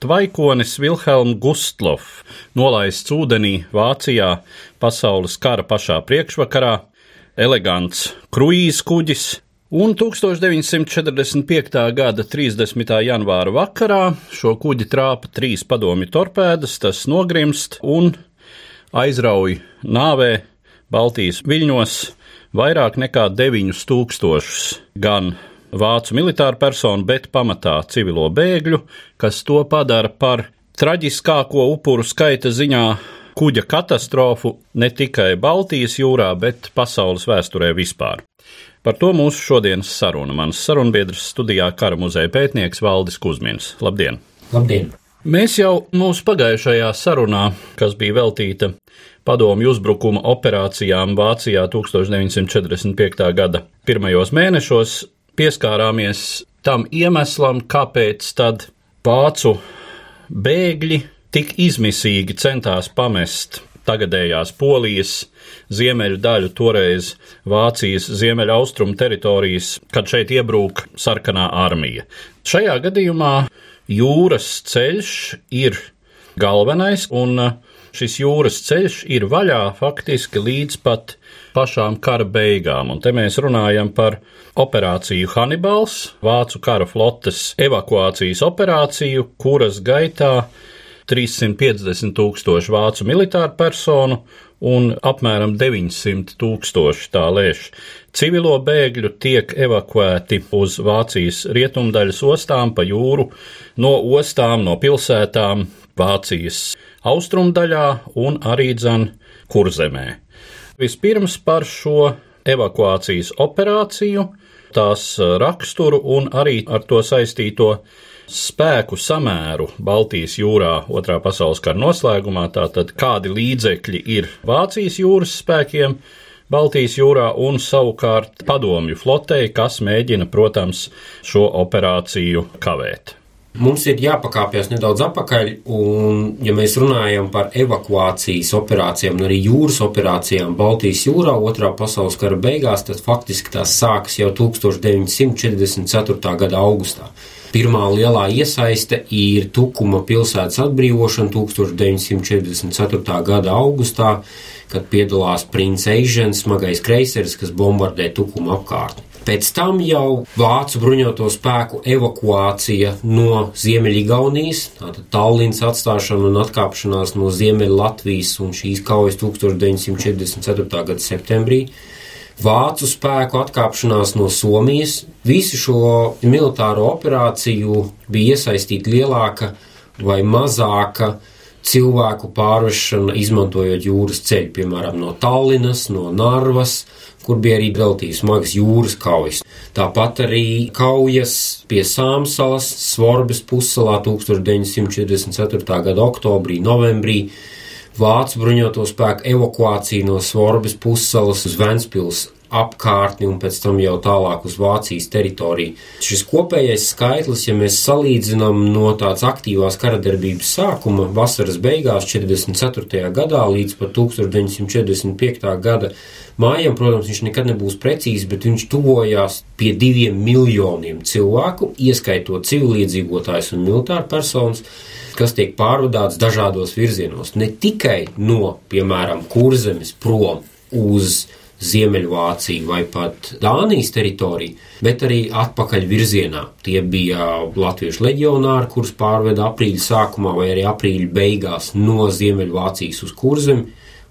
Tvaikonis Vilhelm Gustlofs nolaists ūdenī Vācijā pasaules kara pašā priekšvakarā, elegants kruīzes kuģis, un 1945. gada 30. janvāra vakarā šo kuģi trāpa trīs padomju torpēdas, tas nogrimst un aizrauj nāvē Baltijas viļņos vairāk nekā 9000 gan vācu militāru personu, bet pamatā civilo bēgļu, kas to padara par traģiskāko upuru skaita ziņā kuģa katastrofu ne tikai Baltijas jūrā, bet pasaules vēsturē vispār. Par to mūsu šodienas saruna. Mans sarunbiedrs studijā kara muzeja pētnieks Valdis Kusmins. Labdien! Labdien! Mēs jau mūsu pagājušajā sarunā, kas bija veltīta padomju uzbrukuma operācijām Vācijā 1945. gada pirmajos mēnešos, pieskārāmies tam iemeslam, kāpēc tad vācu bēgļi tik izmisīgi centās pamest tagadējās Polijas ziemeļu daļu, toreiz Vācijas ziemeļu austrumu teritorijas, kad šeit iebrūk sarkanā armija. Šajā gadījumā jūras ceļš ir galvenais, un šis jūras ceļš ir vaļā faktiski līdz pat pašām kara beigām, un te mēs runājam par operāciju Hannibals, Vācu kara flotes evakuācijas operāciju, kuras gaitā 350 tūkstoši vācu militāru personu un apmēram 900 tūkstoši tā lēš civilo bēgļu tiek evakuēti uz Vācijas rietumdaļas ostām pa jūru, no ostām, no pilsētām Vācijas austrumdaļā un arī dzan kurzemē. Vispirms par šo evakuācijas operāciju, tās raksturu un arī ar to saistīto spēku samēru Baltijas jūrā otrā pasaules kara noslēgumā, tātad kādi līdzekļi ir Vācijas jūras spēkiem, Baltijas jūrā un savukārt padomju flotei, kas mēģina, protams, šo operāciju kavēt. Mums ir jāpakāpjas nedaudz atpakaļ, un, ja mēs runājam par evakuācijas operācijām, arī jūras operācijām Baltijas jūrā otrā pasaules kara beigās, tad faktiski tās sākas jau 1944. gada augustā. Pirmā lielā iesaiste ir Tukuma pilsētas atbrīvošana 1944. gada augustā, kad piedalās princis Eižens, smagais kreiseris, kas bombardē Tukuma apkārtni. Pēc tam jau vācu bruņoto spēku evakuācija no Ziemeļgaunijas, tātad Tallinas atstāšana un atkāpšanās no Ziemeļlatvijas un šīs kaujas 1944. gada septembrī. Vācu spēku atkāpšanās no Somijas. Visu šo militāro operāciju bija iesaistīta lielāka vai mazāka cilvēku pārvešana, izmantojot jūras ceļu, piemēram, no Tallinas, no Narvas, kur bija arī veltīts smagas jūras kaujas. Tāpat arī kaujas pie Sāmsalas, Svorbas pussalā 1944. gada oktobrī, novembrī. Vācu bruņoto spēku evakuācija no Svorbas pussalas uz Ventspils apkārtni un pēc tam jau tālāk uz Vācijas teritoriju. Šis kopējais skaitlis, ja mēs salīdzinām no tādas aktīvās karadarbības sākuma vasaras beigās 44. gadā līdz pat 1945. gada mājām, protams, viņš nekad nebūs precīzi, bet viņš tuvojās pie diviem miljoniem cilvēku, ieskaitot civiliedzīvotājus un militāru personas kas tiek pārvadāts dažādos virzienos. Ne tikai no, piemēram, kurzemes prom uz Ziemeļvāciju vai pat Dānijas teritoriju, bet arī atpakaļ virzienā. Tie bija latviešu leģionāri, kurus pārveda aprīļa sākumā vai arī aprīļa beigās no Ziemeļvācijas uz Kurzemi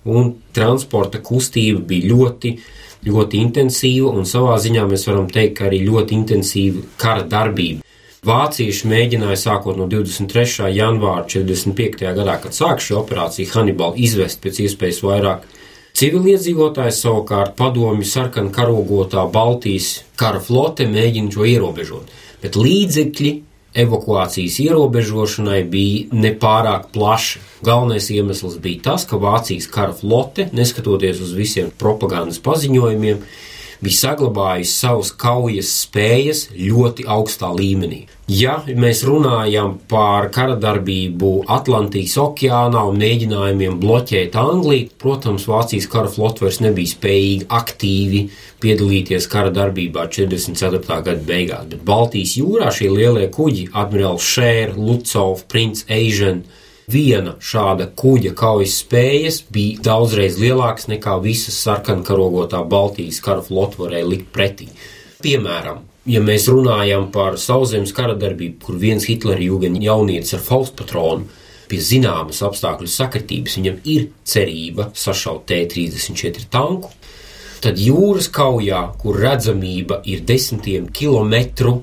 un transporta kustība bija ļoti, ļoti intensīva, un savā ziņā mēs varam teikt, ka arī ļoti intensīva kara darbība. Vācieši mēģināja sākot no 23. janvāra 45. gadā, kad sāk šī operācija Hannibal izvest pēc iespējas vairāk civiliedzīvotājs, savukārt padomju sarkana karogotā Baltijas kara flote mēģina šo ierobežot, bet līdzekļi evakuācijas ierobežošanai bija nepārāk plaši. Galvenais iemesls bija tas, ka Vācijas kara flote, neskatoties uz visiem propagandas paziņojumiem, bija saglabājusi savas kaujas spējas ļoti augstā līmenī. Ja mēs runājam par kara darbību Atlantijas okeānā un mēģinājumiem bloķēt Angliju, protams, Vācijas kara flote vairs nebija spējīga aktīvi piedalīties kara darbībā 44. gada beigās, bet Baltijas jūrā šie lielie kuģi, admirāls Šēra, Lucovs, Prince Asian, viena šāda kuģa kaujas spējas bija daudzreiz lielākas nekā visas sarkankarogotā Baltijas kara flote varēja likt pretī. Piemēram, ja mēs runājam par sauszemes kara darbību, kur viens Hitlera jūgeņa jaunietis ar faustpatronu pie zināmas apstākļu sakritības viņam ir cerība sašaut T-34 tanku, tad jūras kaujā, kur redzamība ir desmitiem kilometru,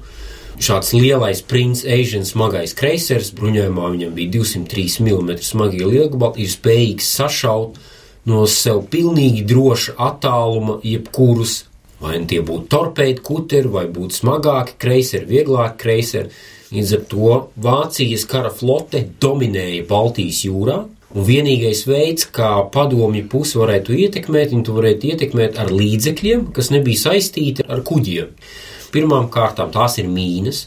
šāds lielais Prince Asian smagais kreisers, bruņojumā viņam bija 203 mm smagie lielgabali, ir spējīgs sašaut no sev pilnīgi droša attāluma jebkurus, vai nu tie būtu torpēdi kuteri, vai būtu smagāki kreiseri, vieglāki kreiseri. Līdz ar to Vācijas kara flote dominēja Baltijas jūrā, un vienīgais veids, kā padomju pusi varētu ietekmēt, viņi to varētu ietekmēt ar līdzekļiem, kas nebija saistīti ar kuģiem. Pirmām kārtām tās ir mīnas.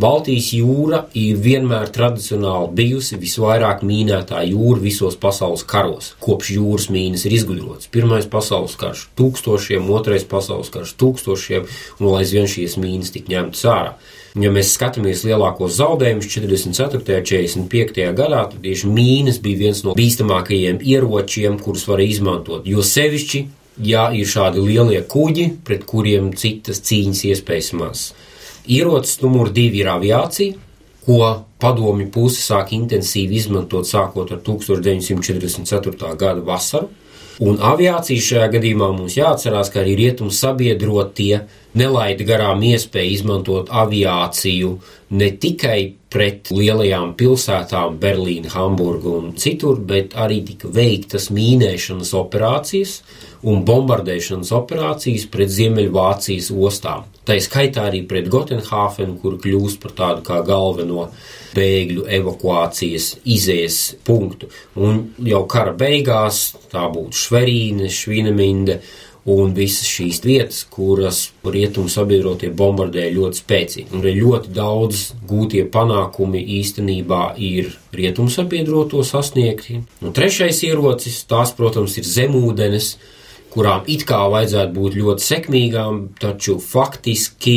Baltijas jūra ir vienmēr tradicionāli bijusi visvairāk mīnētā jūra visos pasaules karos, kopš jūras mīnas ir izgudrotas. Pirmais pasaules karš - tūkstošiem, otrais pasaules karš - tūkstošiem, un aizvien šīs mīnas tika ņemtas ārā. Ja mēs skatāmies lielākos zaudējumus 44. un 45. gadā, tad tieši mīnas bija viens no bīstamākajiem ieročiem, kurus var izmantot. Jo sevišķi ja ir šādi lielie kuģi, pret kuriem citas cīņas iespējas maz. Ierocis numur divi ir aviācija, ko padomju puse sāk intensīvi izmantot sākot ar 1944. gada vasaru. Un aviācija šajā gadījumā mums jāatcerās, ka arī rietumu sabiedrotie nelaida garām iespēju izmantot aviāciju ne tikai pret lielajām pilsētām, Berlīnu, Hamburgu un citur, bet arī tika veiktas mīnēšanas operācijas un bombardēšanas operācijas pret Ziemeļvācijas ostām. Tā skaitā arī pret Gotenhāfenu, kur kļūst par tādu kā galveno bēgļu evakuācijas izējas punktu. Un jau kara beigās tā būtu Šverīne, Švineminde un visas šīs vietas, kuras rietumu sabiedrotie bombardēja ļoti spēcīgi. Un ļoti daudz gūtie panākumi īstenībā ir rietumu sabiedroto sasniegti. Un trešais ierocis, tās, protams, ir zemūdenes, kurām it kā vajadzētu būt ļoti sekmīgām, taču faktiski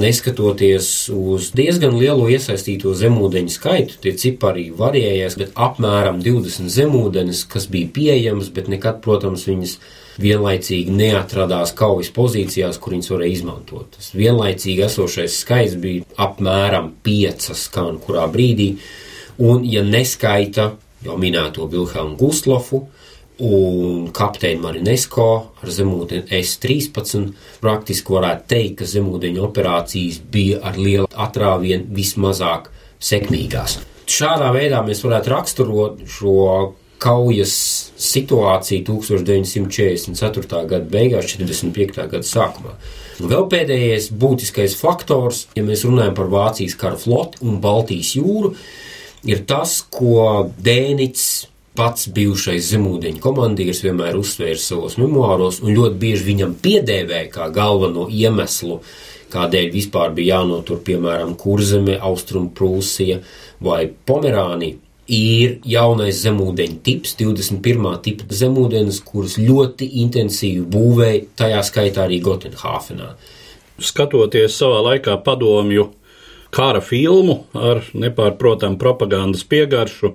Neskatoties uz diezgan lielo iesaistīto zemūdeņu skaitu, tie cipari varējās, bet apmēram 20 zemūdenes, kas bija pieejamas, bet nekad, protams, viņas vienlaicīgi neatradās kaujas pozīcijās, kur viņas varēja izmantot. Tas vienlaicīgi esošais skaits bija apmēram 5 skan kurā brīdī, un ja neskaita jau minēto Vilhelmu Gustlofu, un kapteini Marinesko ar zemūdeni S-13. Praktiski varētu teikt, ka zemūdeņu operācijas bija ar lielu atrāvienu vismazāk sekmīgās. Šādā veidā mēs varētu raksturot šo kaujas situāciju 1944. gada beigās, 45. gada sākumā. Un vēl pēdējais būtiskais faktors, ja mēs runājam par Vācijas kara floti un Baltijas jūru, ir tas, ko Dēnits pats bijušais zemūdeņu komandieris vienmēr uzsvēra savos memoāros un ļoti bieži viņam piedēvēja kā galveno iemeslu, kādēļ vispār bija jānotur, piemēram, Kurzeme, Austrumprūsija vai Pomerānija. Ir jaunais zemūdeņu tips, 21. tipa zemūdens, kuras ļoti intensīvi būvēja, tajā skaitā arī Gotenhāfenā. Skatoties savā laikā padomju kara filmu ar nepārprotamu propagandas piegaršu,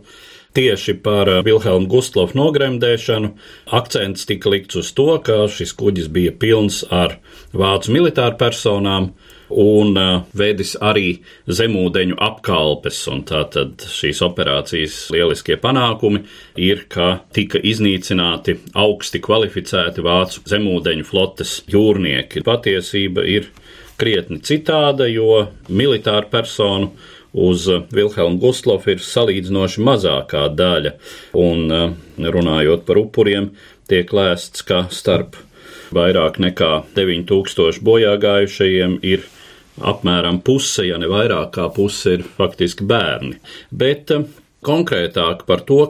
tieši par Vilhelmu Gustlofu nogremdēšanu. Akcents tika likts uz to, ka šis kuģis bija pilns ar vācu militāru personām, un uh, vedis arī zemūdeņu apkalpes. Tātad šīs operācijas lieliskie panākumi ir, ka tika iznīcināti augsti kvalificēti vācu zemūdeņu flotes jūrnieki. Patiesība ir krietni citāda, jo militāru personu uz Vilhelmu Gustlofu ir salīdzinoši mazākā daļa, un runājot par upuriem, tiek lēsts, ka starp vairāk nekā 9000 bojāgājušajiem ir apmēram puse, ja ne vairāk kā puse, ir faktiski bērni. Bet eh, konkrētāk par to,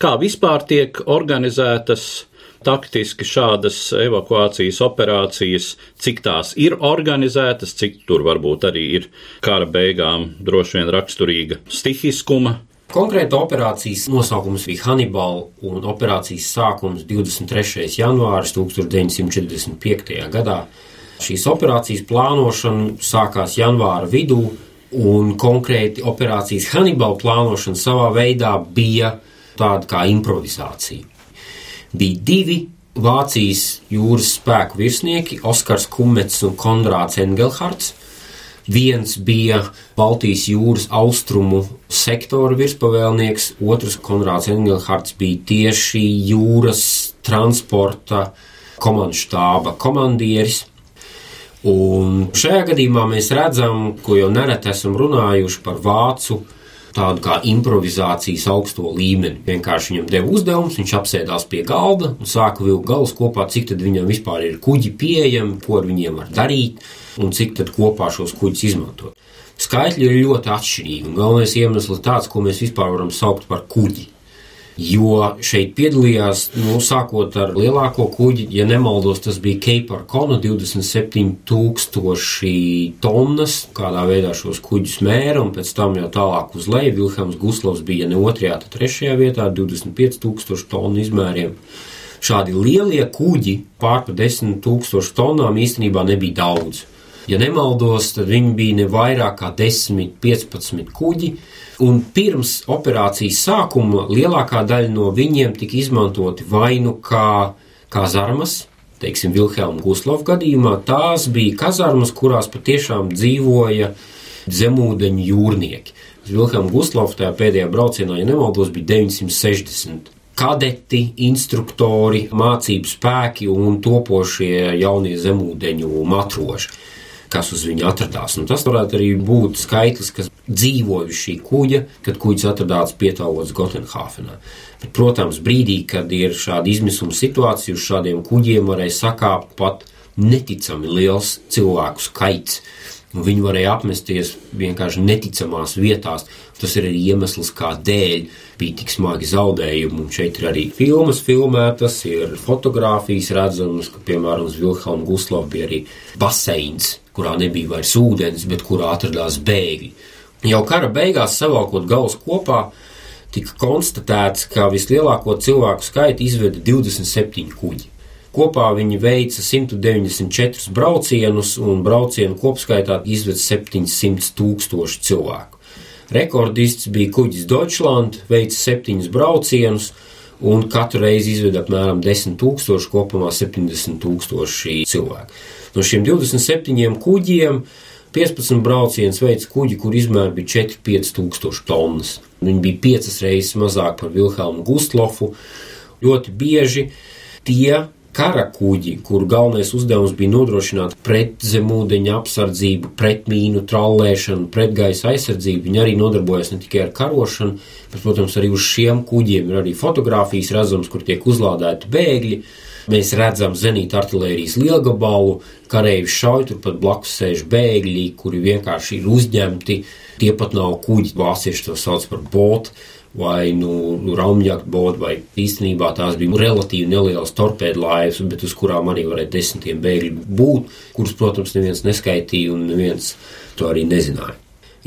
kā vispār tiek organizētas taktiski šādas evakuācijas operācijas, cik tās ir organizētas, cik tur varbūt arī ir kara beigām droši vien raksturīga stihiskuma. Konkrēta operācijas nosaukums bija Hannibal, un operācijas sākums 23. janvāris 1945. gadā. Šīs operācijas plānošana sākās janvāra vidū, un konkrēti operācijas Hannibal plānošana savā veidā bija tāda kā improvizācija bija divi Vācijas jūras spēku virsnieki, Oskars Kumets un Konrāds Engelhards. Viens bija Baltijas jūras austrumu sektora virspavēlnieks, otrs Konrāds Engelhards bija tieši jūras transporta komandu štāba komandieris. Un šajā gadījumā mēs redzam, ko jau nereti esam runājuši par vācu tādu kā improvizācijas augsto līmeni. Vienkārši viņam deva uzdevums, viņš apsēdās pie galda un sāka vilkt galus kopā, cik tad viņam vispār ir kuģi pieejami, ko ar viņiem var darīt un cik tad kopā šos kuģus izmantot. Skaitļi ir ļoti atšķirīgi, un galvenais iemesls tāds, ko mēs vispār varam saukt par kuģi jo šeit piedalījās, nu, sākot ar lielāko kuģi, ja nemaldos, tas bija Keipar Kona 27,000 tonnas, kādā veidā šos kuģus mēra, un pēc tam jau tālāk uz leju Vilhelms Guslovs bija ne otrajā, tad trešajā vietā 25,000 tonu izmēriem. Šādi lielie kuģi pār pa 10,000 tonnām īstenībā nebija daudz. Ja nemaldos, tad viņi bija ne vairāk kā 10, 15 kuģi, un pirms operācijas sākuma lielākā daļa no viņiem tika izmantoti vai nu kā kazarmas, teiksim, Vilhelma Guslova gadījumā, tās bija kazarmas, kurās patiešām dzīvoja zemūdeņu jūrnieki. Vilhelma Guslova tajā pēdējā braucienā, ja nemaldos, bija 960 kadeti, instruktori, mācību spēki un topošie jaunie zemūdeņu matroši kas uz viņa atradās. Un tas varētu arī būt skaitlis, kas dzīvoja uz šī kuģa, kad kuģis atradās pietāvots Gotenhāfenā. Bet, protams, brīdī, kad ir šāda izmisuma situācija, uz šādiem kuģiem varēja sakāpt pat neticami liels cilvēku skaits. Viņi varēja apmesties vienkārši neticamās vietās. Tas ir arī iemesls, kādēļ bija tik smagi zaudējumi. Un šeit ir arī filmas filmētas, ir fotografijas redzamas, ka, piemēram, uz Vilhelma Guslava bija arī baseins, kurā nebija vairs ūdens, bet kurā atradās bēgļi. Jau kara beigās, savākot galus kopā, tika konstatēts, ka vislielāko cilvēku skaitu izveda 27 kuģi. Kopā viņi veica 194 braucienus, un braucienu kopskaitā izveda 700 tūkstoši cilvēku. Rekordists bija kuģis Deutschland, veica septiņus braucienus, un katru reizi izveda apmēram 10 tūkstoši, kopumā 70 tūkstoši cilvēku. No šiem 27 kuģiem 15 braucienus veids kuģi, kur izmēri bija 4-5 tūkstoši tonnas. Viņi bija piecas reizes mazāk par Vilhelmu Gustlofu. Ļoti bieži tie kara kuģi, kuru galvenais uzdevums bija nodrošināt pretzemūdeņa apsardzību, pretmīnu trallēšanu, pretgaisa aizsardzību. Viņi arī nodarbojas ne tikai ar karošanu, bet, protams, arī uz šiem kuģiem ir arī fotografijas redzams, kur tiek uzlādēti bēgļi. Mēs redzam zenīta artērijas lielgabalu, kareivis šauj, turpat blakus sēž bēgļi, kuri vienkārši ir uzņemti. Tie pat nav kuģi, vācieši to sauc par botu vai nu, nu raumjākt bodu, vai īstenībā tās bija relatīvi nelielas torpēdu laivas, bet uz kurām arī varēja desmitiem bēgļu būt, kurus, protams, neviens neskaitīja un neviens to arī nezināja.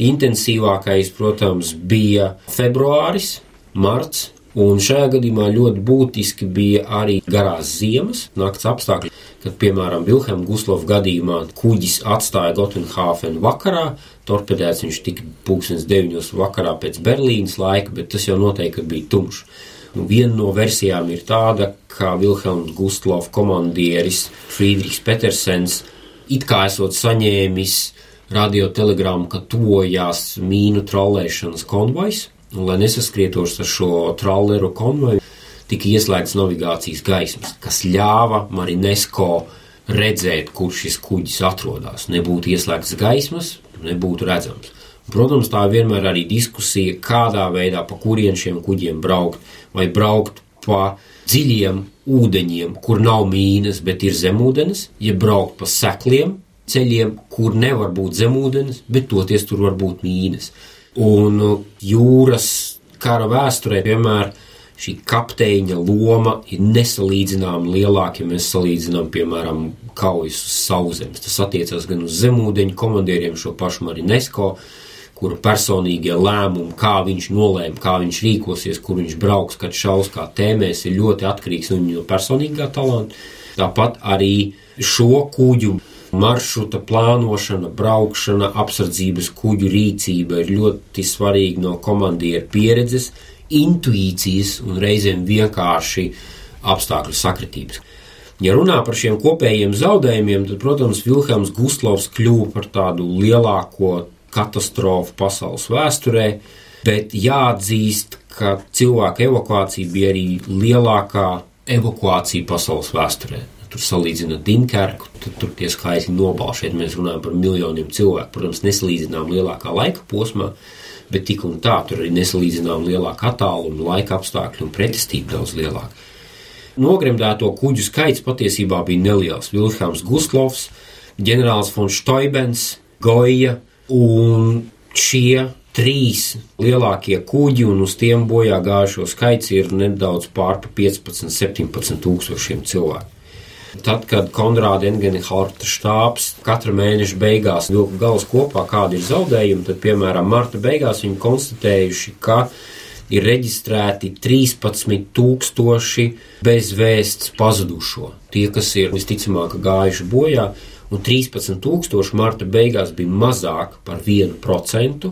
Intensīvākais, protams, bija februāris, marts, Un šajā gadījumā ļoti būtiski bija arī garās ziemas, nakts apstākļi, kad, piemēram, Vilhelma Guslova gadījumā kuģis atstāja Gotenhāfenu vakarā, torpedēts viņš tika pūkstens deviņos vakarā pēc Berlīnas laika, bet tas jau noteikti bija tumšs. Un viena no versijām ir tāda, ka Vilhelms Gustlova komandieris Friedrichs Petersens it kā esot saņēmis radiotelegrāmu, ka tojās mīnu trolēšanas konvojs, un lai nesaskrietos ar šo trolleru konvoju, tika ieslēgts navigācijas gaismas, kas ļāva Marinesko redzēt, kur šis kuģis atrodas. Nebūtu ieslēgts gaismas, nebūtu redzams. Protams, tā ir vienmēr arī diskusija, kādā veidā, pa kurien šiem kuģiem braukt, vai braukt pa dziļiem ūdeņiem, kur nav mīnas, bet ir zemūdens, ja braukt pa sekliem ceļiem, kur nevar būt zemūdens, bet toties tur var būt mīnas. Un uh, jūras kara vēsturē vienmēr šī kapteiņa loma ir nesalīdzināma lielāka, ja mēs salīdzinām, piemēram, kaujas uz sauszemes. Tas attiecas gan uz zemūdeņu komandieriem, šo pašu Marinesko, kura personīgie lēmumi, kā viņš nolēma, kā viņš rīkosies, kur viņš brauks, kad šaus kā tēmēs, ir ļoti atkarīgs no viņa personīgā talanta. Tāpat arī šo kuģu maršruta plānošana, braukšana, apsardzības kuģu rīcība ir ļoti svarīga no komandiera pieredzes, intuīcijas un reizēm vienkārši apstākļu sakritības. Ja runā par šiem kopējiem zaudējumiem, tad, protams, Vilhelms Gustlovs kļuva par tādu lielāko katastrofu pasaules vēsturē, bet jāatzīst, ka cilvēku evakuācija bija arī lielākā evakuācija pasaules vēsturē. Tur salīdzinot Dunkerku, tad tur tie skaitļi nobāž. Šeit mēs runājam par miljoniem cilvēku. Protams, nesalīdzinām lielākā laika posmā, bet tik un tā tur arī nesalīdzinām lielāka attāluma, laika apstākļi un pretestība daudz lielāka. Nogremdēto kuģu skaits patiesībā bija neliels. Vilhelms Gustlovs, ģenerālis von Stoibens, Goja un šie trīs lielākie kuģi un uz tiem bojā gājušo skaits ir nedaudz pārpa 15, 17 tūkstošiem cilvēku. Tad, kad Konrāda Engenharta štābs katra mēneša beigās vilka galus kopā, kādi ir zaudējumi, tad, piemēram, marta beigās viņi konstatējuši, ka ir reģistrēti 13,000 bezvēsts pazudušo. Tie, kas ir visticamāk gājuši bojā, un 13,000 marta beigās bija mazāk par 1%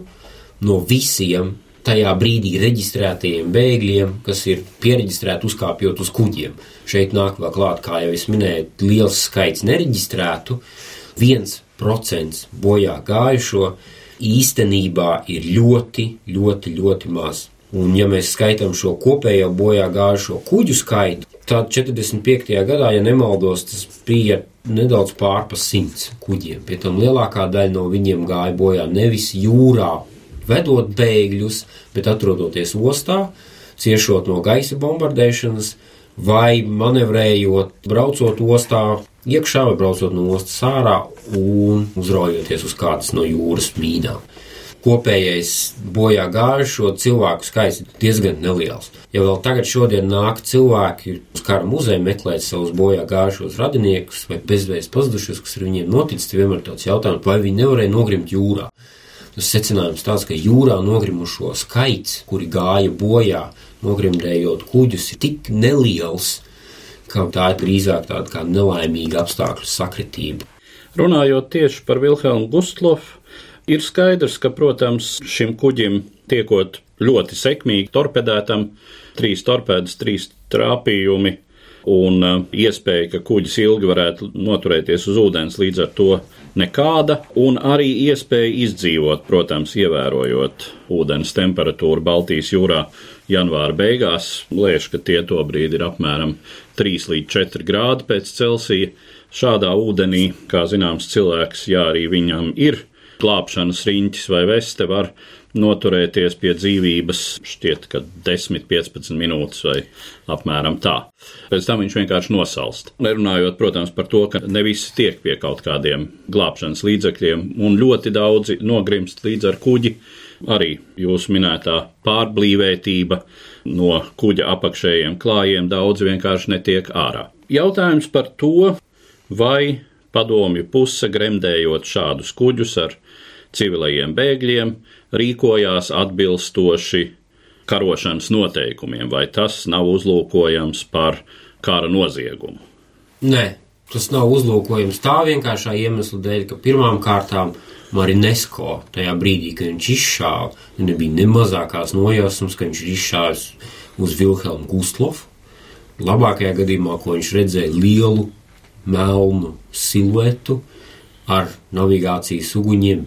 no visiem tajā brīdī reģistrētajiem bēgļiem, kas ir pieregistrēti uzkāpjot uz kuģiem. Šeit nāk vēl klāt, kā jau es minēju, liels skaits nereģistrētu, viens procents bojā gājušo īstenībā ir ļoti, ļoti, ļoti maz. Un, ja mēs skaitām šo kopējo bojā gājušo kuģu skaitu, tad 45. gadā, ja nemaldos, tas bija nedaudz pārpa simts kuģiem. Pie tam lielākā daļa no viņiem gāja bojā nevis jūrā, vedot bēgļus, bet atrodoties ostā, ciešot no gaisa bombardēšanas, vai manevrējot, braucot ostā iekšā vai braucot no ostas ārā un uzraujoties uz kādas no jūras mīnām. Kopējais bojā gājušo cilvēku skaits ir diezgan neliels. Ja vēl tagad šodien nāk cilvēki uz kara muzeja meklēt savus bojā gājušos radiniekus vai bezvēs pazudušos, kas ar viņiem noticis, vienmēr tāds jautājums, vai viņi nevarēja nogrimt jūrā. Tas secinājums tāds, ka jūrā nogrimušo skaits, kuri gāja bojā, nogrimdējot kuģus, ir tik neliels, ka tā ir drīzāk tāda kā nelaimīga apstākļu sakritība. Runājot tieši par Vilhelmu Gustlofu, ir skaidrs, ka, protams, šim kuģim tiekot ļoti sekmīgi torpedētam, trīs torpēdas, trīs trāpījumi un uh, iespēja, ka kuģis ilgi varētu noturēties uz ūdens, līdz ar to nekāda, un arī iespēja izdzīvot, protams, ievērojot ūdens temperatūru Baltijas jūrā janvāra beigās. Liekas, ka tie to brīdi ir apmēram 3 līdz 4 grādi pēc Celsija. Šādā ūdenī, kā zināms, cilvēks, ja arī viņam ir glābšanas riņķis vai veste, var noturēties pie dzīvības šķiet, ka 10-15 minūtes vai apmēram tā. Pēc tam viņš vienkārši nosalst. Nerunājot, protams, par to, ka ne visi tiek pie kaut kādiem glābšanas līdzekļiem, un ļoti daudzi nogrimst līdz ar kuģi. Arī jūsu minētā pārblīvētība no kuģa apakšējiem klājiem daudz vienkārši netiek ārā. Jautājums par to, vai padomju puse gremdējot šādus kuģus ar civilajiem bēgļiem, rīkojās atbilstoši karošanas noteikumiem, vai tas nav uzlūkojams par kara noziegumu? Nē, tas nav uzlūkojams tā vienkāršā iemesla dēļ, ka pirmām kārtām Marinesko tajā brīdī, kad viņš izšāva, nebija ne mazākās nojausmas, ka viņš ir izšāvis uz Vilhelmu Gustlofu. Labākajā gadījumā, ko viņš redzēja, lielu melnu siluetu, ar navigācijas uguņiem.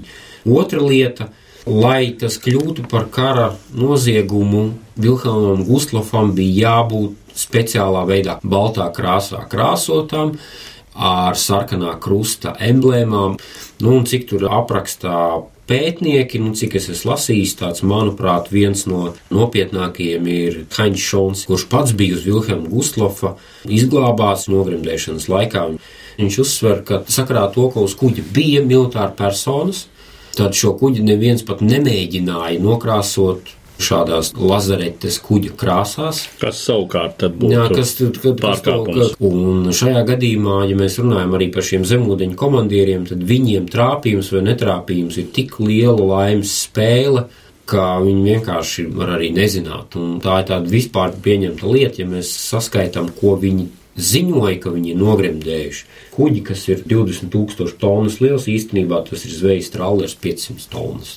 Otra lieta lai tas kļūtu par kara noziegumu, Vilhelmam Guslofam bija jābūt speciālā veidā, baltā krāsā krāsotām, ar sarkanā krusta emblēmām. Nu, un cik tur aprakstā pētnieki, nu, cik es esmu lasījis, tāds, manuprāt, viens no nopietnākajiem ir Haņš Šons, kurš pats bija uz Vilhelma Gustlofa izglābāts nogremdēšanas laikā. Viņš uzsver, ka sakarā to, ka uz kuģa bija militāra personas, tad šo kuģi neviens pat nemēģināja nokrāsot šādās lazaretes kuģa krāsās. Kas savukārt būtu Jā, kas, kad, pārkāpums. Kas, un šajā gadījumā, ja mēs runājam arī par šiem zemūdeņu komandieriem, tad viņiem trāpījums vai netrāpījums ir tik liela laimes spēle, ka viņi vienkārši var arī nezināt. Un tā ir tāda vispār pieņemta lieta, ja mēs saskaitām, ko viņi ziņoja, ka viņi ir nogremdējuši. Kuģi, kas ir 20,000 tonnas liels, īstenībā tas ir zvejas trālers 500 tonnas.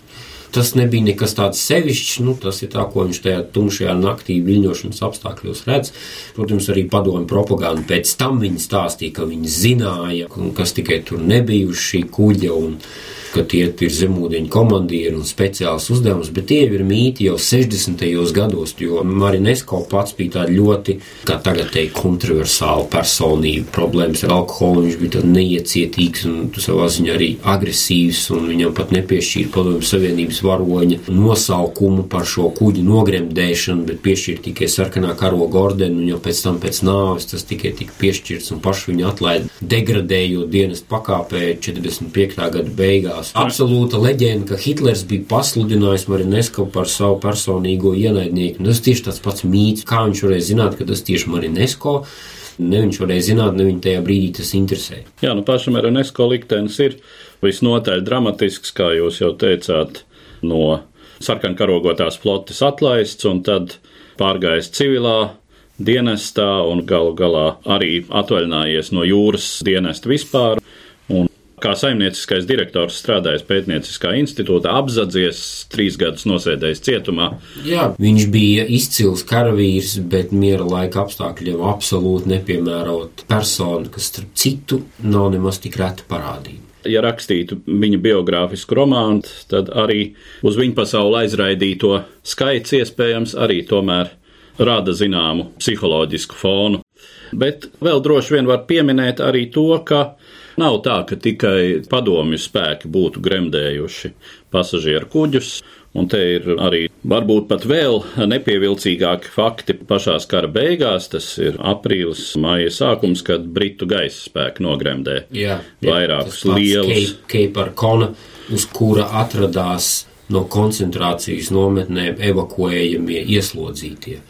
Tas nebija nekas tāds sevišķs, nu, tas ir tā, ko viņš tajā tumšajā naktī viļņošanas apstākļos redz. Protams, arī padomju propaganda pēc tam viņi stāstīja, ka viņi zināja, kas tikai tur šī kuģa. Un, ka tie ir zemūdeņu komandieri un speciāls uzdevums, bet tie ir mīti jau 60. gados, jo Marinesko pats bija tāda ļoti, kā tagad teikt, kontroversāla personība. Problēmas ar alkoholu, viņš bija tāds neiecietīgs un savā ziņā arī agresīvs, un viņam pat nepiešķīra padomju savienības varoņa nosaukumu par šo kuģi nogremdēšanu, bet piešķīra tikai sarkanā karoga ordeni, un jau pēc tam pēc nāves tas tikai tika piešķirts, un paši viņu atlaida degradējot dienestu pakāpē 45. gada beigās absolūta leģenda, ka Hitlers bija pasludinājis Marinesko par savu personīgo ienaidnieku. Tas tieši tāds pats mīts, kā viņš varēja zināt, ka tas tieši Marinesko. Ne viņš varēja zināt, ne viņa tajā brīdī tas interesē. Jā, nu pašam Marinesko liktenis ir visnotaļ dramatisks, kā jūs jau teicāt, no sarkankarogotās flotes atlaists un tad pārgājis civilā dienestā un galu galā arī atvaļinājies no jūras dienesta vispār kā saimnieciskais direktors strādājis pētnieciskā institūtā, apzadzies, trīs gadus nosēdējis cietumā. Jā, viņš bija izcils karavīrs, bet miera laika apstākļiem absolūti nepiemērota persona, kas starp citu nav nemaz tik reta parādība. Ja rakstītu viņa biogrāfisku romānu, tad arī uz viņa pasauli aizraidīto skaits iespējams arī tomēr rada zināmu psiholoģisku fonu. Bet vēl droši vien var pieminēt arī to, ka Nav tā, ka tikai padomju spēki būtu gremdējuši pasažieru kuģus, un te ir arī varbūt pat vēl nepievilcīgāki fakti pašās kara beigās. Tas ir aprīlis, māja sākums, kad britu gaisa spēki nogremdē jā, jā, vairākus lielus. Cape Arcona, uz kura atradās no koncentrācijas nometnēm evakuējamie ieslodzītie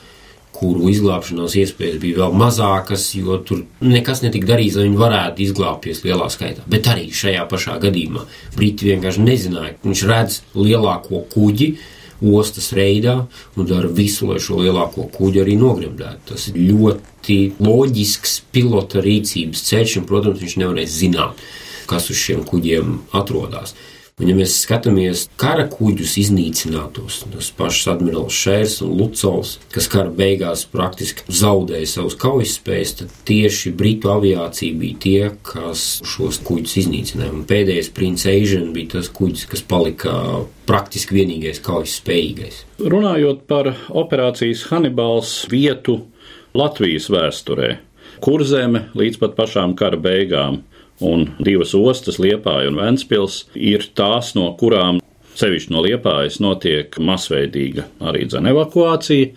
kuru izglābšanās iespējas bija vēl mazākas, jo tur nekas netika darīts, lai viņi varētu izglābties lielā skaitā. Bet arī šajā pašā gadījumā Briti vienkārši nezināja, ka viņš redz lielāko kuģi. Ostas reidā un dara visu, lai šo lielāko kuģi arī nogremdētu. Tas ir ļoti loģisks pilota rīcības ceļš, un, protams, viņš nevarēs zināt, kas uz šiem kuģiem atrodas. Un, ja mēs skatāmies kara kuģus iznīcinātos, tos pašus admirālus Šērs un Lucovs, kas kara beigās praktiski zaudēja savus kaujas spējas, tad tieši Britu aviācija bija tie, kas šos kuģus iznīcināja. Un pēdējais Prince Asian bija tas kuģis, kas palika praktiski vienīgais kaujas spējīgais. Runājot par operācijas Hannibals vietu Latvijas vēsturē, kurzeme līdz pat pašām kara beigām un divas ostas, Liepāja un Ventspils, ir tās, no kurām sevišķi no Liepājas notiek masveidīga arī dzene evakuācija.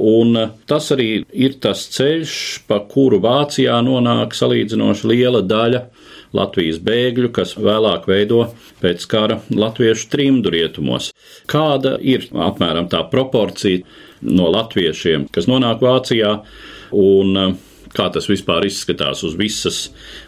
Un tas arī ir tas ceļš, pa kuru Vācijā nonāk salīdzinoši liela daļa Latvijas bēgļu, kas vēlāk veido pēc kara latviešu trimdu rietumos. Kāda ir apmēram tā proporcija no latviešiem, kas nonāk Vācijā un kā tas vispār izskatās uz visas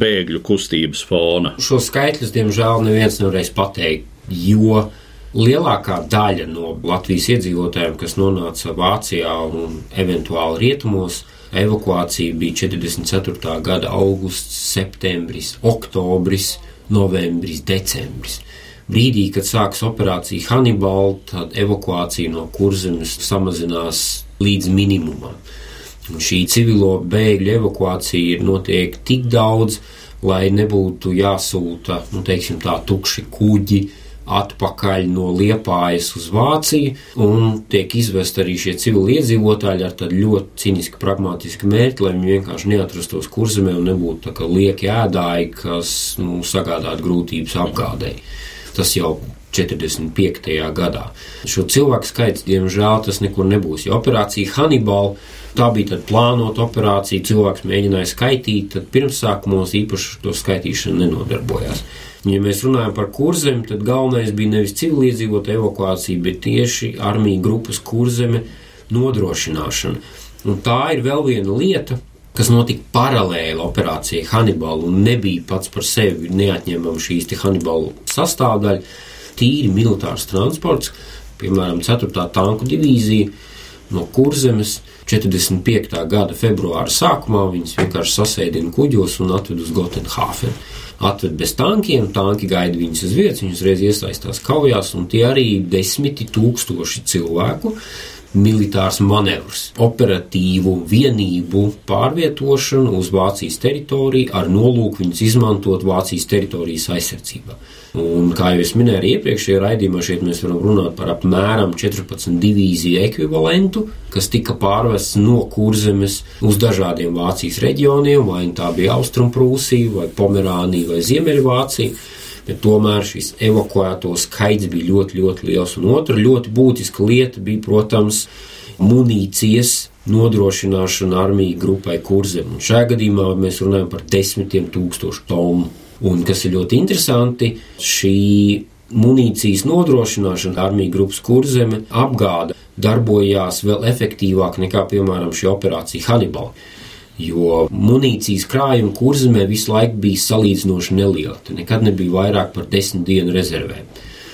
bēgļu kustības fona. Šo skaitļus, diemžēl, neviens nevarēs pateikt, jo lielākā daļa no Latvijas iedzīvotājiem, kas nonāca Vācijā un eventuāli rietumos, evakuācija bija 44. gada augusts, septembris, oktobris, novembris, decembris. Brīdī, kad sākas operācija Hannibal, tad evakuācija no kurzemes samazinās līdz minimumam. Šī civilo bēgļu evakuācija ir notiek tik daudz, lai nebūtu jāsūta, nu, teiksim, tā tukši kuģi atpakaļ no Liepājas uz Vāciju, un tiek izvest arī šie civili iedzīvotāji ar tādu ļoti cīnisku, pragmatisku mērķi, lai viņi vienkārši neatrastos kurzemē un nebūtu tā kā lieki ēdāji, kas nu, sagādātu grūtības apgādēji. Tas jau 45. gadā. Šo cilvēku skaits, diemžēl, tas nekur nebūs. Jo operācija Hannibal tā bija plānota operācija, cilvēks mēģināja skaitīt, tad pirmsākumos īpaši to skaitīšanu nenodarbojās. Ja mēs runājam par kurzem, tad galvenais bija nevis civiliedzīvotāja evakuācija, bet tieši armija grupas kurzeme nodrošināšana. Un tā ir vēl viena lieta, kas notika paralēli operācijai Hannibal un nebija pats par sevi neatņemama šīs Hannibal sastāvdaļa. Tīri militārs transports, piemēram, 4. tanku divīzija no Kurzemes 45. gada februāra sākumā viņas vienkārši sasēdina kuģos un atved uz Gotenhāfenu atved bez tankiem, tanki gaida viņus uz vietas, viņus reiz iesaistās kaujās, un tie arī desmiti tūkstoši cilvēku. Militārs manevrs, operatīvu vienību pārvietošanu uz Vācijas teritoriju ar nolūku viņus izmantot Vācijas teritorijas aizsardzībā. Un, kā jau es minēju iepriekšējā raidījumā, šeit mēs varam runāt par apmēram 14 divīziju ekvivalentu, kas tika pārvests no kurzemes uz dažādiem Vācijas reģioniem, vai tā bija Austrumprūsija, vai Pomerānija, vai Ziemeļvācija. Bet tomēr šis evakuēto skaits bija ļoti, ļoti liels. Un otra ļoti būtiska lieta bija, protams, munīcijas nodrošināšana armija grupai kurzem. Un šajā gadījumā mēs runājam par desmitiem tūkstošu tonu Un kas ir ļoti interesanti, šī munīcijas nodrošināšana armija grupas kurzeme apgāda darbojās vēl efektīvāk nekā, piemēram, šī operācija Hannibal. Jo munīcijas krājuma kurzemē visu laiku bija salīdzinoši neliela. Te nekad nebija vairāk par desmit dienu rezervēm.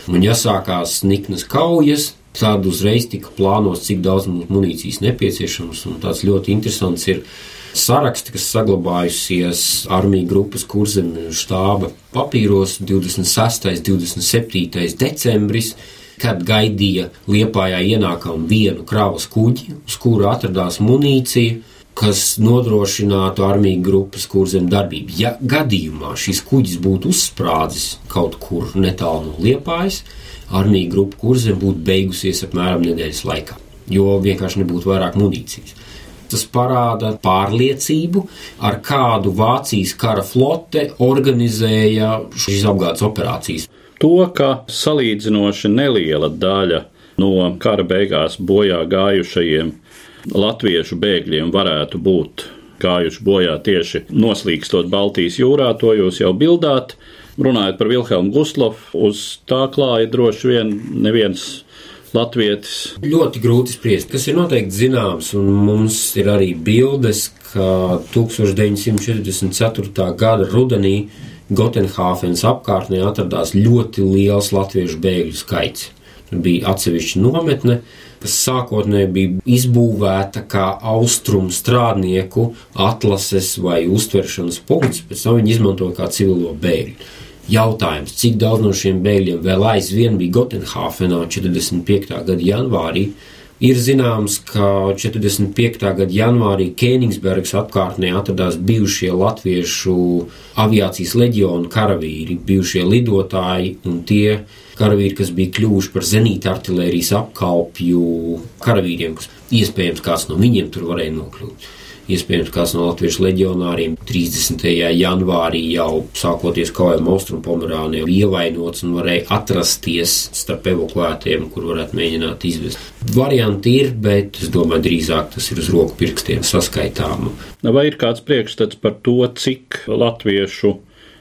Un, ja sākās niknas kaujas, tad uzreiz tika plānots, cik daudz mums munīcijas nepieciešams. Un tāds ļoti interesants ir saraksti, kas saglabājusies armija grupas kurzemes štāba papīros 26. un 27. decembris kad gaidīja Liepājā ienākam vienu kravas kuģi, uz kura atradās munīcija, kas nodrošinātu armiju grupas kurzem darbību. Ja gadījumā šis kuģis būtu uzsprādzis kaut kur netālu no Liepājas, armija grupa kurzem būtu beigusies apmēram nedēļas laikā, jo vienkārši nebūtu vairāk munīcijas. Tas parāda pārliecību, ar kādu Vācijas kara flote organizēja šīs apgādes operācijas. To, ka salīdzinoši neliela daļa no kara beigās bojā gājušajiem latviešu bēgļiem varētu būt gājuši bojā tieši noslīkstot Baltijas jūrā, to jūs jau bildāt. Runājot par Vilhelmu Gustlofu, uz tā klāja droši vien neviens latvietis? Ļoti grūti spriest. Kas ir noteikti zināms, un mums ir arī bildes, ka 1944. gada rudenī Gotenhāfenes apkārtnē atradās ļoti liels latviešu bēgļu skaits. Bija atsevišķa nometne, kas sākotnēji bija izbūvēta kā austrumu strādnieku atlases vai uztveršanas punkts, pēc tam viņi izmantoja kā civilo bēgļu. Jautājums, cik daudz no šiem bēgļiem vēl aizvien bija Gotenhāfenā 45. gada janvārī, ir zināms, ka 45. gada janvārī Kēnigsbergas apkārtnē atradās bijušie latviešu aviācijas leģionu karavīri, bijušie lidotāji un tie karavīri, kas bija kļuvuši par zenīta artilērijas apkalpju karavīriem, kas iespējams kāds no viņiem tur varēja nokļūt. Iespējams, kāds no latviešu leģionāriem 30. janvārī jau sākoties kaujām Austrumpomerānijā ievainots un varēja atrasties starp evakuētiem, kur varētu mēģināt izvest. Varianti ir, bet es domāju, drīzāk tas ir uz roku pirkstiem saskaitāmu. Vai ir kāds priekšstats par to, cik latviešu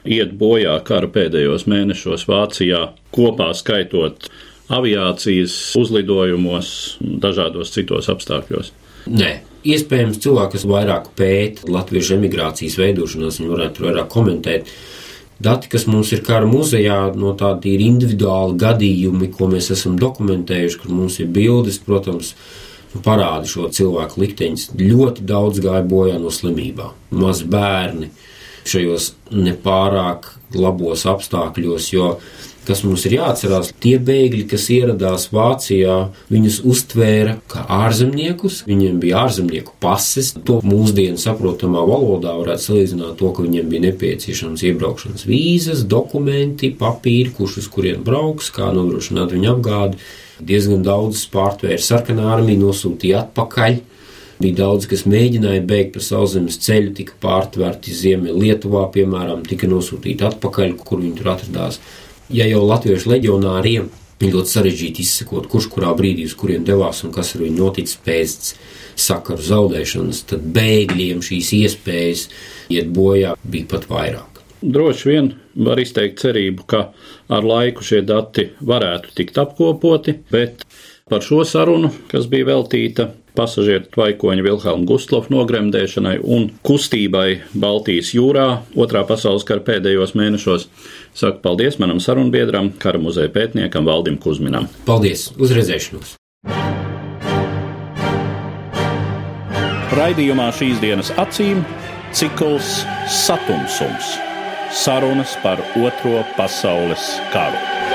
iet bojā kara pēdējos mēnešos Vācijā, kopā skaitot aviācijas uzlidojumos, dažādos citos apstākļos? Nē, iespējams, cilvēki, kas vairāk pēta latviešu emigrācijas veidošanās, viņi varētu vairāk komentēt. Dati, kas mums ir kara muzejā, no tādi ir individuāli gadījumi, ko mēs esam dokumentējuši, kur mums ir bildes, protams, nu, parāda šo cilvēku likteņus. Ļoti daudz gāja bojā no slimībām. Maz bērni, šajos nepārāk labos apstākļos, jo kas mums ir jāatcerās, tie bēgļi, kas ieradās Vācijā, viņus uztvēra kā ārzemniekus, viņiem bija ārzemnieku pases. To mūsdienu saprotamā valodā varētu salīdzināt to, ka viņiem bija nepieciešams iebraukšanas vīzas, dokumenti, papīri, kurš uz kurien brauks, kā nodrošināt viņu apgādi. Diezgan daudz pārtvēra sarkanā armija, nosūtīja atpakaļ. Bija daudz, kas mēģināja bēgt pa sauszemes ceļu, tika pārtverti Ziemeļ Lietuvā, piemēram, tika nosūtīti atpakaļ, kur viņi tur atradās ja jau latviešu leģionāriem ir ļoti sarežģīti izsekot, kurš kurā brīdī uz kuriem devās un kas ar viņu noticis pēc sakaru zaudēšanas, tad bēgļiem šīs iespējas iet bojā bija pat vairāk. Droši vien var izteikt cerību, ka ar laiku šie dati varētu tikt apkopoti, bet par šo sarunu, kas bija veltīta pasažieru tvaikoņa Vilhelma Gustlova nogremdēšanai un kustībai Baltijas jūrā otrā pasaules kara pēdējos mēnešos. Saku paldies manam sarunbiedram, kara muzeja pētniekam Valdim Kuzminam. Paldies! Uz redzēšanos! Raidījumā šīs dienas acīm cikls Satumsums - sarunas par Otro pasaules karu.